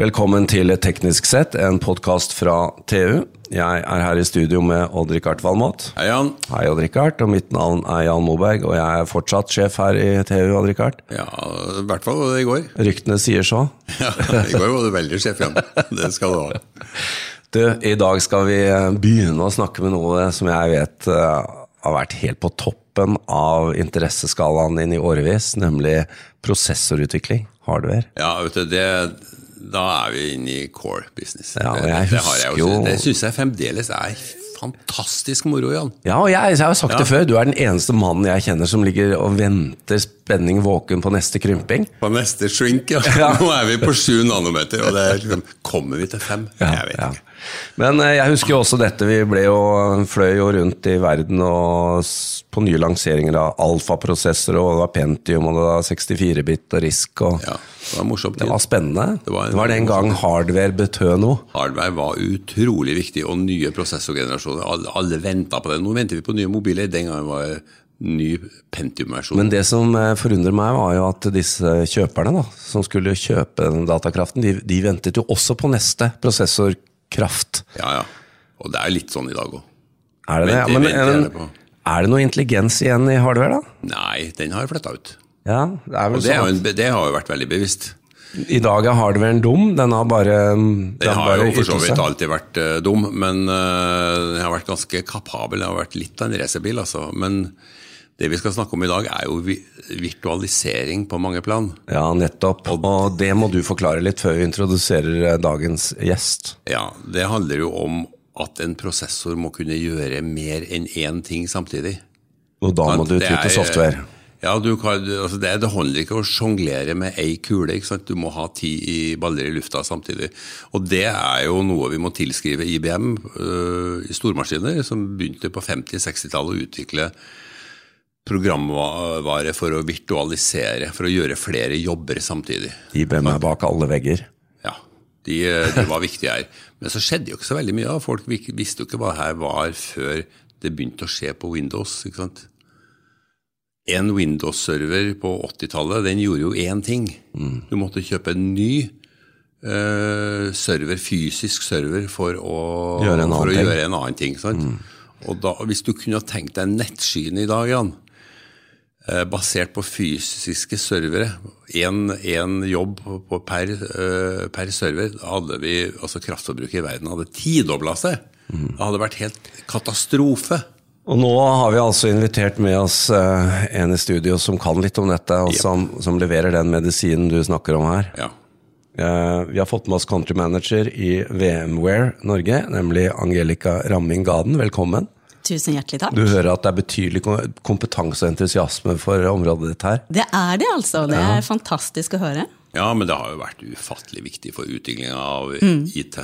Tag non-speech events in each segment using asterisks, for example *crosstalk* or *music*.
Velkommen til Teknisk sett, en podkast fra TU. Jeg er her i studio med Odd-Rikard Valmot. Hei, Jan. Hei, Odd-Rikard. Og mitt navn er Jan Moberg, og jeg er fortsatt sjef her i TU, Odd-Rikard. Ja, i hvert fall i går. Ryktene sier så. *laughs* Ja, I går var du veldig sjef, Jan. Det skal du ha. *laughs* Du, I dag skal vi begynne å snakke med noe som jeg vet uh, har vært helt på toppen av interesseskalaen din i årevis, nemlig prosessorutvikling, hardware. Ja, vet du, det, da er vi inne i core business. Ja, jeg det, det, husker jo- det syns jeg fremdeles er fantastisk moro, Jan. Ja, og jeg, jeg har sagt Ja. det før, du er den eneste mannen jeg kjenner som ligger og venter spenning våken på neste krymping. På neste shrink, ja. Ja. Nå er vi på sju nanometer, og det er liksom Kommer vi til fem? jeg vet ikke. Men eh, jeg husker jo også dette, vi ble jo, fløy jo rundt i verden og på nye lanseringer av alfaprosessorer, og det var Pentium, og det var 64-bit og RISK, og Ja, det var morsomt. det var spennende. Det var- Det var den gang hardware betød noe. Hardware var utrolig viktig, og nye prosessorgenerasjoner. Alle, alle venta på det. Nå venter vi på nye mobiler. Den gangen var det ny Pentium-versjon. Men det som eh, forundrer meg, var jo at disse kjøperne da, som skulle kjøpe den datakraften, de, de ventet jo også på neste prosessorkraft. Ja, ja. Og det er litt sånn i dag òg. Er det det? Men, venter gjerne men, er det noe intelligens igjen i hardware, da? Nei, den har flytta ut. Ja, det er vel Og det, jo sånn en, det har jo vært veldig bevisst. I dag er hardwaren dum, den har bare Den Den har jo for så vidt alltid vært uh, dum, men uh, den har vært ganske kapabel. Den har vært litt av en racerbil, altså. Men det vi skal snakke om i dag, er jo virtualisering på mange plan. Ja, nettopp. Og det må du forklare litt før vi introduserer eh, dagens gjest. Ja, Det handler jo om at en prosessor må kunne gjøre mer enn én ting samtidig. Og da må du ty til software. Ja, du kan, altså det, det holder ikke å sjonglere med ei kule. ikke sant? Du må ha ti i baller i lufta samtidig. Og det er jo noe vi må tilskrive IBM øh, i stormaskiner, som begynte på 50-60-tallet å utvikle programvare for å virtualisere, for å gjøre flere jobber samtidig. IBM er bak alle vegger. Ja, de, de var viktige her. Men så skjedde jo ikke så veldig mye. da. Folk visste jo ikke hva det her var før det begynte å skje på Windows. ikke sant? En Windows-server på 80-tallet den gjorde jo én ting. Du måtte kjøpe en ny uh, server, fysisk server for å Gjøre en for å gjøre en annen ting. Sant? Og da, Hvis du kunne tenkt deg nettskyen i dag, Jan, basert på fysiske servere. Én jobb per, eh, per server. Da hadde vi, altså Kraftforbruket i verden hadde tidobla seg. Det hadde vært helt katastrofe. Og nå har vi altså invitert med oss eh, en i studio som kan litt om dette, og Yep. som, som leverer den medisinen du snakker om her. Ja. Eh, vi har fått med oss country manager i VMware Norge, nemlig Angelica Ramming Gaden. Velkommen. Tusen hjertelig takk. Du hører at det er betydelig kompetanse og entusiasme for området ditt her. Det er det, altså. Det er fantastisk å høre. ja, men det har jo vært ufattelig viktig for utviklinga av IT.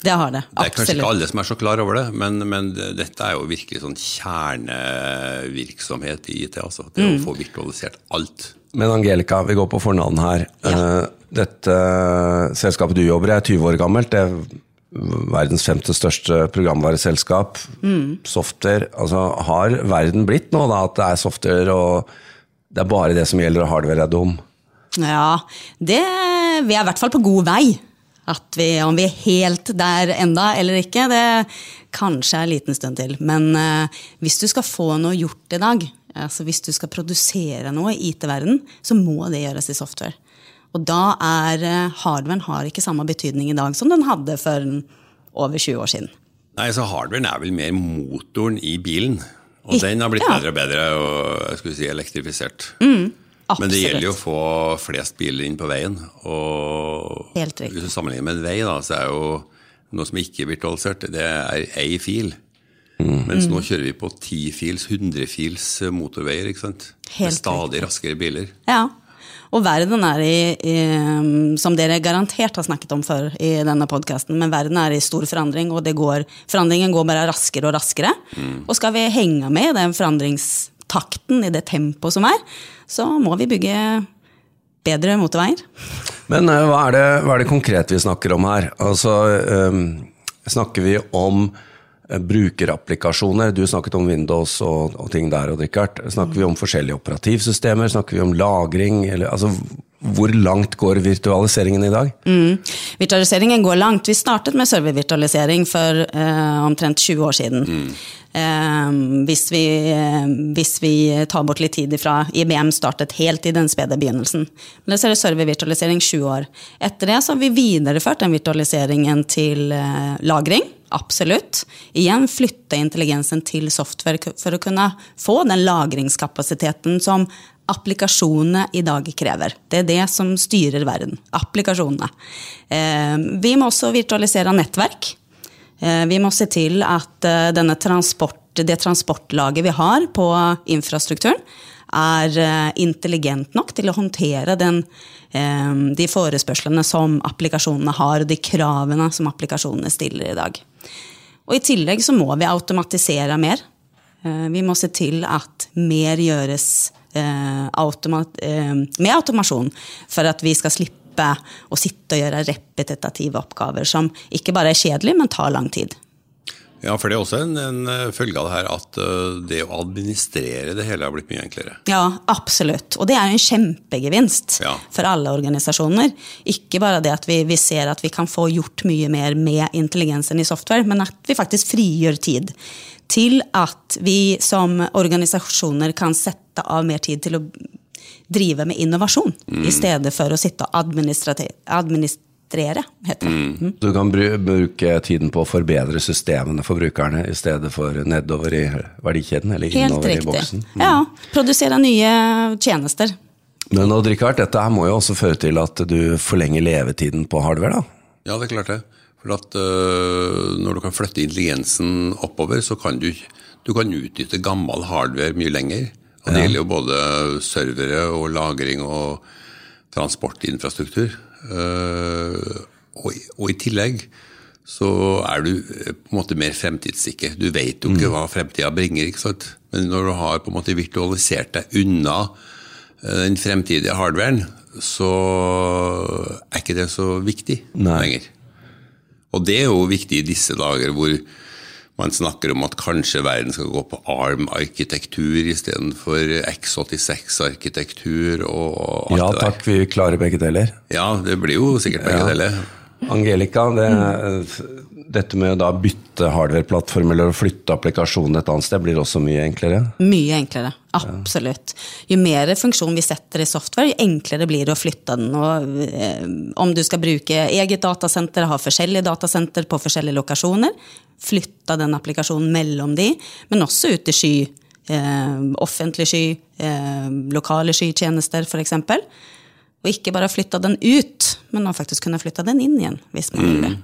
Det har det. absolutt. Det er kanskje ikke alle som er så klar over det, men, men dette er jo virkelig sånn kjernevirksomhet i IT. altså. Det å få virtualisert alt. Men Angelica, vi går på fornavn her. Ja. Dette selskapet du jobber i er 20 år gammelt. Det verdens femte største programvareselskap. Software. Altså, har verden blitt nå da at det er software og det er bare det som gjelder, og hardware er dum? Ja, det, vi er i hvert fall på god vei. At vi, om vi er helt der enda eller ikke, det kanskje er en liten stund til. Men uh, hvis du skal få noe gjort i dag, altså hvis du skal produsere noe i IT-verden, så må det gjøres i software. Og da er eh, hardwaren har ikke samme betydning i dag som den hadde for over 20 år siden. Nei, så Hardwaren er vel mer motoren i bilen. Og I- den har blitt ja. bedre og bedre og jeg skulle si elektrifisert. Mm, Men det gjelder jo å få flest biler inn på veien. Og hvis du sammenligner med en vei, da, så er jo noe som ikke er virtualisert, det er ei fil. Mens Mm. nå kjører vi påtifils, hundrefils motorveier. ikke sant? Helt med stadig raskere biler. Ja. Og verden er i, i Som dere garantert har snakket om før i denne podkasten, men verden er i stor forandring, og det går, forandringen går bare raskere og raskere. Og skal vi henge med i den forandringstakten, i det tempoet som er, så må vi bygge bedre motorveier. Men eh, hva er, det, hva er det konkret vi snakker om her? Altså, eh, snakker vi om brukerapplikasjoner? Du snakket om Windows og, og ting der, og Richard. Snakker vi om forskjellige operativsystemer? Snakker vi om lagring? Eller, altså, hvor langt går virtualiseringen i dag? Mm. Virtualiseringen går langt. Vi startet med servervirtualisering for eh, omtrent 20 år siden. Mm. Eh, hvis, vi, eh, hvis, vi, tar bort litt tid ifra IBM startet helt i den spede begynnelsen. Men så er det servervirtualisering 20 år. Etter det så har vi videreført den virtualiseringen til eh, lagring. Absolutt. Igjen flytte intelligensen til software for å kunne få den lagringskapasiteten som applikasjonene i dag krever. Det er det som styrer verden. Applikasjonene. Eh, vi må også virtualisere nettverk. Eh, vi må se til at eh, transport, det transportlaget vi har på infrastrukturen, er intelligent nok til å håndtere den, de forespørslene som applikasjonene har, og de kravene som applikasjonene stiller i dag. Og I tillegg så må vi automatisere mer. Vi må se til at mer gjøres automat, eh, med automasjon for at vi skal slippe å sitte og gjøre repetitive oppgaver som ikke bare er kjedelige, men tar lang tid. Ja, for det er også en, en, eh, følge av det her at det å administrere det hele har blitt mye enklere. Ja, absolutt. Og det er en kjempegevinst ja. for alle organisasjoner. Ikke bare det at vi, vi, ser at vi kan få gjort mye mer med intelligensen i software, men at vi faktisk frigjør tid til at vi som organisasjoner kan sette av mer tid til å drive med innovasjon, mm. i stedet for å sitte og administrere, heter det. Mm. Mm. Du kan bruke tiden på å forbedre systemene for brukerne i stedet for nedover i verdikjeden eller Helt innover riktig. i boksen? Mm. Ja, produsere nye tjenester. Men Odd Rikard, dette må jo også føre til at du forlenger levetiden på hardware? da? Ja, det er klart det. For at øh, Når du kan flytte intelligensen oppover, så kan du, du kan utnytte gammel hardware mye lenger. Og Det gjelder jo både servere og lagring og transportinfrastruktur. Uh, og, og, i tillegg så er du eh, på en måte mer fremtidssikker. Du vet jo ikke mm. hva fremtida bringer. ikke sant? Men når du har på en måte virtualisert deg unna den fremtidige hardwaren, så er ikke det så viktig Nei. lenger. Og det er jo viktig i disse dager hvor man snakker om at kanskje verden skal gå på ARM-arkitektur istedenfor X86-arkitektur. og alt det vei. Ja takk, vi klarer begge deler. Ja, det blir jo sikkert begge ja. deler. Angelica, det, dette med å bytte hardware-plattform eller flytte applikasjonen et annet sted, blir også mye enklere? Mye enklere, absolutt. Jo mer funksjon vi setter i software, jo enklere blir det å flytte den. Og, eh, om du skal bruke eget datasenter, ha forskjellige datasenter på forskjellige lokasjoner, flytte den applikasjonen mellom de, men også ut i sky. Eh, offentlig sky, eh, lokale skytjenester f.eks. Og ikke bare flytta den ut, men man faktisk kunne flytte den inn igjen. hvis man vil det.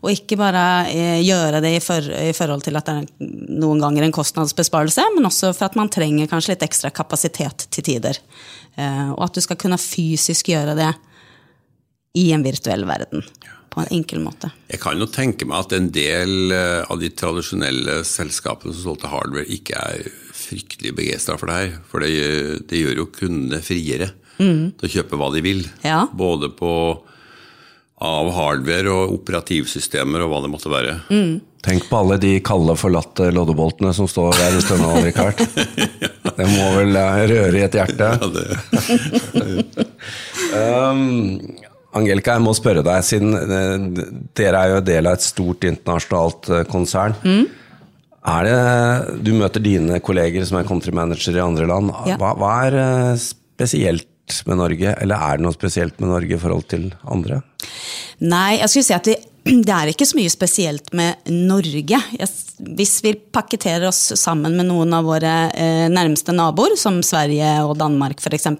Og ikke bare eh, gjøre det i, for, i, forhold til at det er noen ganger en kostnadsbesparelse, men også for at man trenger kanskje litt ekstra kapasitet til tider. Eh, og at du skal kunne fysisk gjøre det i en virtuell verden. På en enkel måte. Jeg kan jo tenke meg at en del eh, av de tradisjonelle selskapene som solgte hardware, ikke er fryktelig begeistra for det her. For det, det gjør jo kundene friere mm. til å kjøpe hva de vil. Ja. Både på av hardware og operativsystemer og hva det måtte være. Mm. Tenk på alle de kalde, forlatte loddeboltene som står der ute nå, Richard. Det må vel eh, røre i et hjerte? Ja, det. *laughs* um, Angelica, jeg må spørre deg, siden eh, dere er jo del av et stort internasjonalt eh, konsern. Mm. Er det, du møter dine kolleger som er country manager i andre land. Ja. Hva, hva, er spesielt med Norge, eller er det noe spesielt med Norge i forhold til andre? Nei, jeg skulle si at det, *clears throat* det er ikke så mye spesielt med Norge. Hvis vi pakketterer oss sammen med noen av våre eh, nærmeste naboer, som Sverige og Danmark f.eks.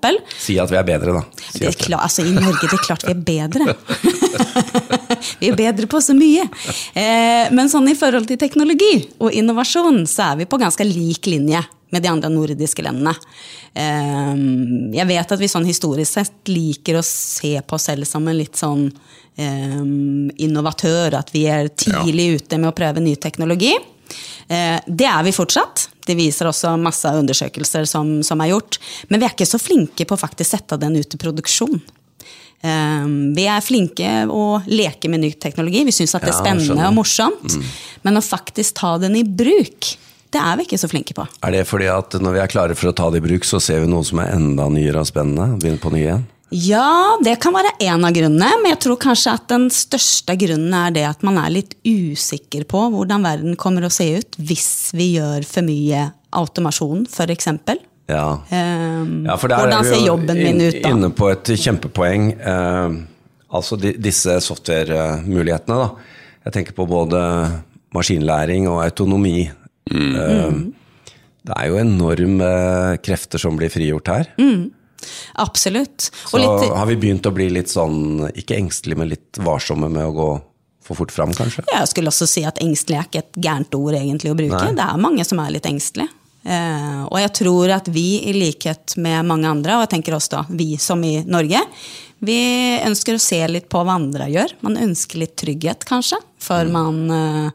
Si at vi er bedre, da. Si det er klart, altså, I Norge det er klart vi er bedre. *laughs* *laughs* vi er bedre på så mye. Eh, men sånn i forhold til teknologi og innovasjon, så er vi på ganske lik linje med de andre nordiske landene. Ehm, jeg vet at vi sånn historisk sett liker å se på oss selv som en litt sånn ehm, innovatør. At vi er tidlig ute med å prøve ny teknologi. Eh, det er vi fortsatt. Det viser også masse undersøkelser som, som er gjort. Men vi er ikke så flinke på å faktisk sette den ut i produksjon. Um, vi er flinke å leke med ny teknologi. Vi syns det er spennende og morsomt. Mm. Men å faktisk ta den i bruk, det er vi ikke så flinke på. Er det fordi at når vi er klare for å ta det i bruk, så ser vi noe som er enda nyere og spennende? Begynner på ny igjen? Ja, det kan være en av grunnene, men jeg tror kanskje at den største grunnen er det at man er litt usikker på hvordan verden kommer å se ut hvis vi gjør for mye automasjon, f.eks. Ja. Um, Ja, for der hvordan er ser jo jobben min ut da? Inne på et kjempepoeng. Uh, altså de, disse software-mulighetene, da. Jeg tenker på både maskinlæring og autonomi. Eh, det er jo enorme krefter som blir frigjort her. Absolutt. Så litt, har vi begynt å bli litt sånn, ikke engstelige, men litt varsomme med å gå for fort fram, kanskje? jeg skulle også si at engstelig er ikke et gærent ord egentlig å bruke. Nei. Det er mange som er litt engstelige. Eh, og jeg tror at vi, i likhet med mange andre, og jeg tenker også da vi som i Norge, vi ønsker å se litt på hva andre gjør. Man ønsker litt trygghet, kanskje, før man eh,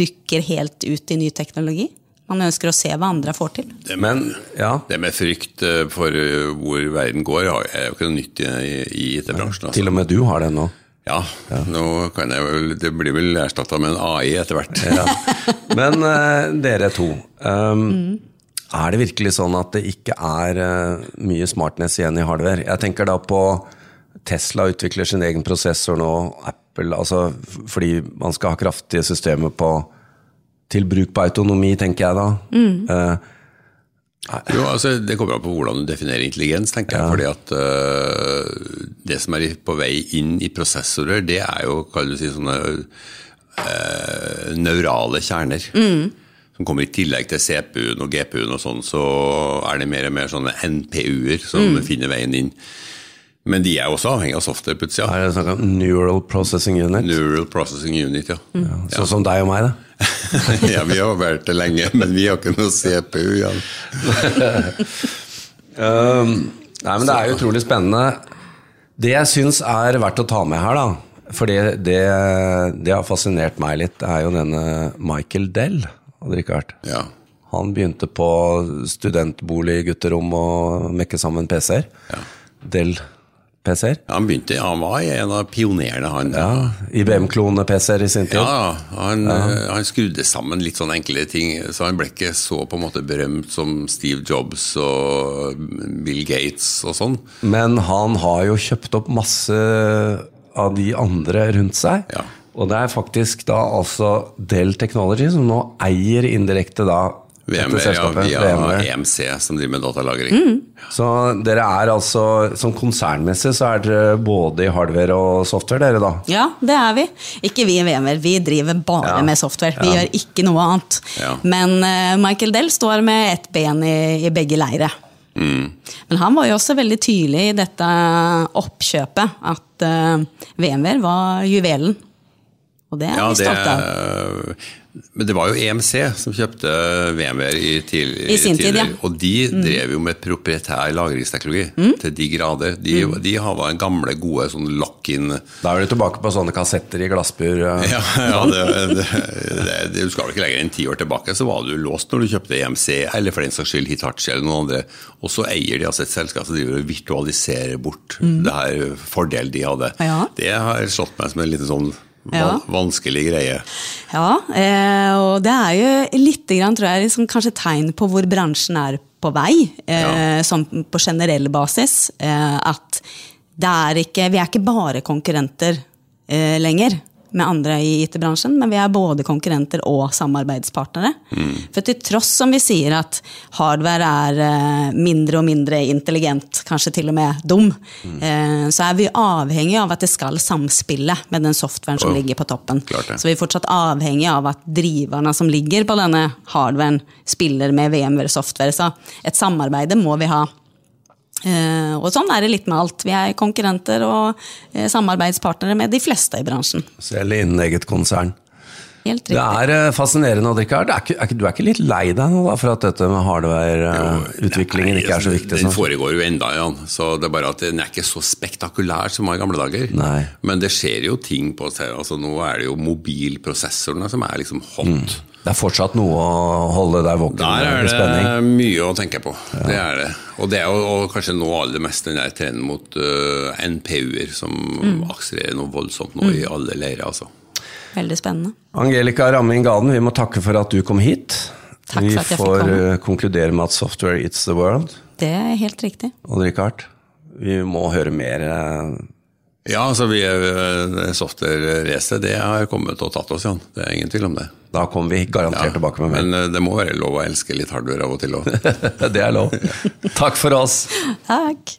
dykker helt ut i ny teknologi. Man ønsker å se hva andre får til. Det med, ja. det med frykt eh, for eh, hvor verden går, er jo ikke noe nytt i, i IT-bransjen. Altså. Til og med du har det nå. Ja, nå kan jeg vel, det blir vel erstatta med en AI etter hvert. Ja. Men uh, dere to. Um, Er det virkelig sånn at det ikke er uh, mye smartness igjen i hardware? Jeg tenker da på Tesla utvikler sin egen prosessor nå. Apple, altså fordi man skal ha kraftige systemer på til bruk på autonomi, tenker jeg da. Eh, Jo, altså Det kommer an på hvordan du definerer intelligens, tenker jeg. fordi at uh, Det som er på vei inn i prosessorer, det er jo kan du si, sånne uh, neurale kjerner. Som kommer i tillegg til CPU-en og GPU-en og sånn, så er det mer og mer sånne NPU-er som finner veien inn. Men de er også avhengig av software-puts, ja. er det snakk om Neural Processing Unit? Neural Processing Unit, ja. Sånn som deg og meg, da. *laughs* ja. Vi har vært det lenge, men vi har ikke noe CPU. Ja. *laughs* Um, nei, men Det er utrolig spennende. Det jeg syns er verdt å ta med her, da, for det, det, det har fascinert meg litt, det er jo denne Michael Dell. Hadde det ikke vært. Ja. Han begynte på studentbolig, gutterom og mekke sammen PC-er. Dell-PC-er. Han begynte, han var en av pionerene, han. Ja, IBM-klone-PC-er i sin tid. Ja, han, ja. han skrudde sammen litt sånne enkle ting, så han ble ikke så på en måte berømt som Steve Jobs og Bill Gates og sånn. Men han har jo kjøpt opp masse av de andre rundt seg. Ja. Og det er faktisk da altså Dell Technology som nå eier indirekte da dette VMware, ja, via VMware. EMC, som driver med datalagring. Så dere er altså, som konsernmessig så er dere både i hardware og software, dere da? Ja, det er vi. Ikke vi i VMware, vi driver bare Ja. med software. Vi gjør ikke noe annet. Ja. Men uh, Michael Dell står med ett ben i, i begge leire. Men han var jo også veldig tydelig i dette oppkjøpet, at uh, VMware var juvelen. Og det er Ja, vi stolte av. men det var jo EMC som kjøpte VMware i, til, I sin tid, ja. Mm. Og de drev jo med proprietær lagringsteknologi til de grader. De, de hadde en gamle, gode sånn lock-in Da er du tilbake på sånne kassetter i glassbur. eh. Ja, ja det, det, det, det, du skal vel ikke lenger enn ti år tilbake, så var du låst når du kjøpte EMC, eller for den saks skyld Hitachi eller noen andre. Og så eier de altså et selskap som driver og virtualiserer bort det her fordelen de hadde. Mm. Ja. Det har slått meg som en liten sånn Ja. vanskelig greie. Ja, eh, og det er jo litt grann, tror jeg, liksom, kanskje tegn på hvor bransjen er på vei, eh, sånn på generell basis. Eh, at det er ikke, vi er ikke bare konkurrenter eh, lenger med andre i IT-bransjen, men vi er både konkurrenter og samarbeidspartnere. For til tross som vi sier at hardware er eh, mindre og mindre intelligent, kanskje til og med dum, mm. så er vi avhengig av at det skal samspille med den softwaren som Oh, ligger på toppen. Så vi er fortsatt avhengig av at driverne som ligger på denne hardwaren, spiller med VMware-software. Så et samarbeide må vi ha. Eh, og sånn er det litt med alt. Vi er konkurrenter og eh, samarbeidspartnere med de fleste i bransjen. Selv innen eget konsern. Helt Det er eh, fascinerende, Odd Rikard. Du er ikke litt lei deg nå da, for at dette med hardware-utviklingen ikke er så viktig? Den foregår jo enda, Jan. Så det er bare at den er ikke så spektakulær som var i gamle dager. Nei. Men det skjer jo ting på altså Nå er det jo mobilprosessorene som er liksom hot. Det er fortsatt noe å holde deg våken Der er det spenning. mye å tenke på. Det er det. Og det er jo og kanskje nå aller mest den der trenden mot uh, NPU-er, som akselererer noe voldsomt nå i alle leirer. altså. Veldig spennende. Angelica Ramming Gaden, vi må takke for at du kom hit. Takk vi for at jeg fikk får komme. eh, konkludere med at software it's the world. Det er helt riktig. Og Richard, vi må høre mer. Ja, altså vi er eh, software-racet, det har kommet og tatt oss, Jan. Det er ingen tvil om det. Da kommer vi garantert ja, tilbake med mer. Men eh, det må være lov å elske litt hardware av og til òg. *laughs* det er lov. *laughs* Takk for oss. Takk.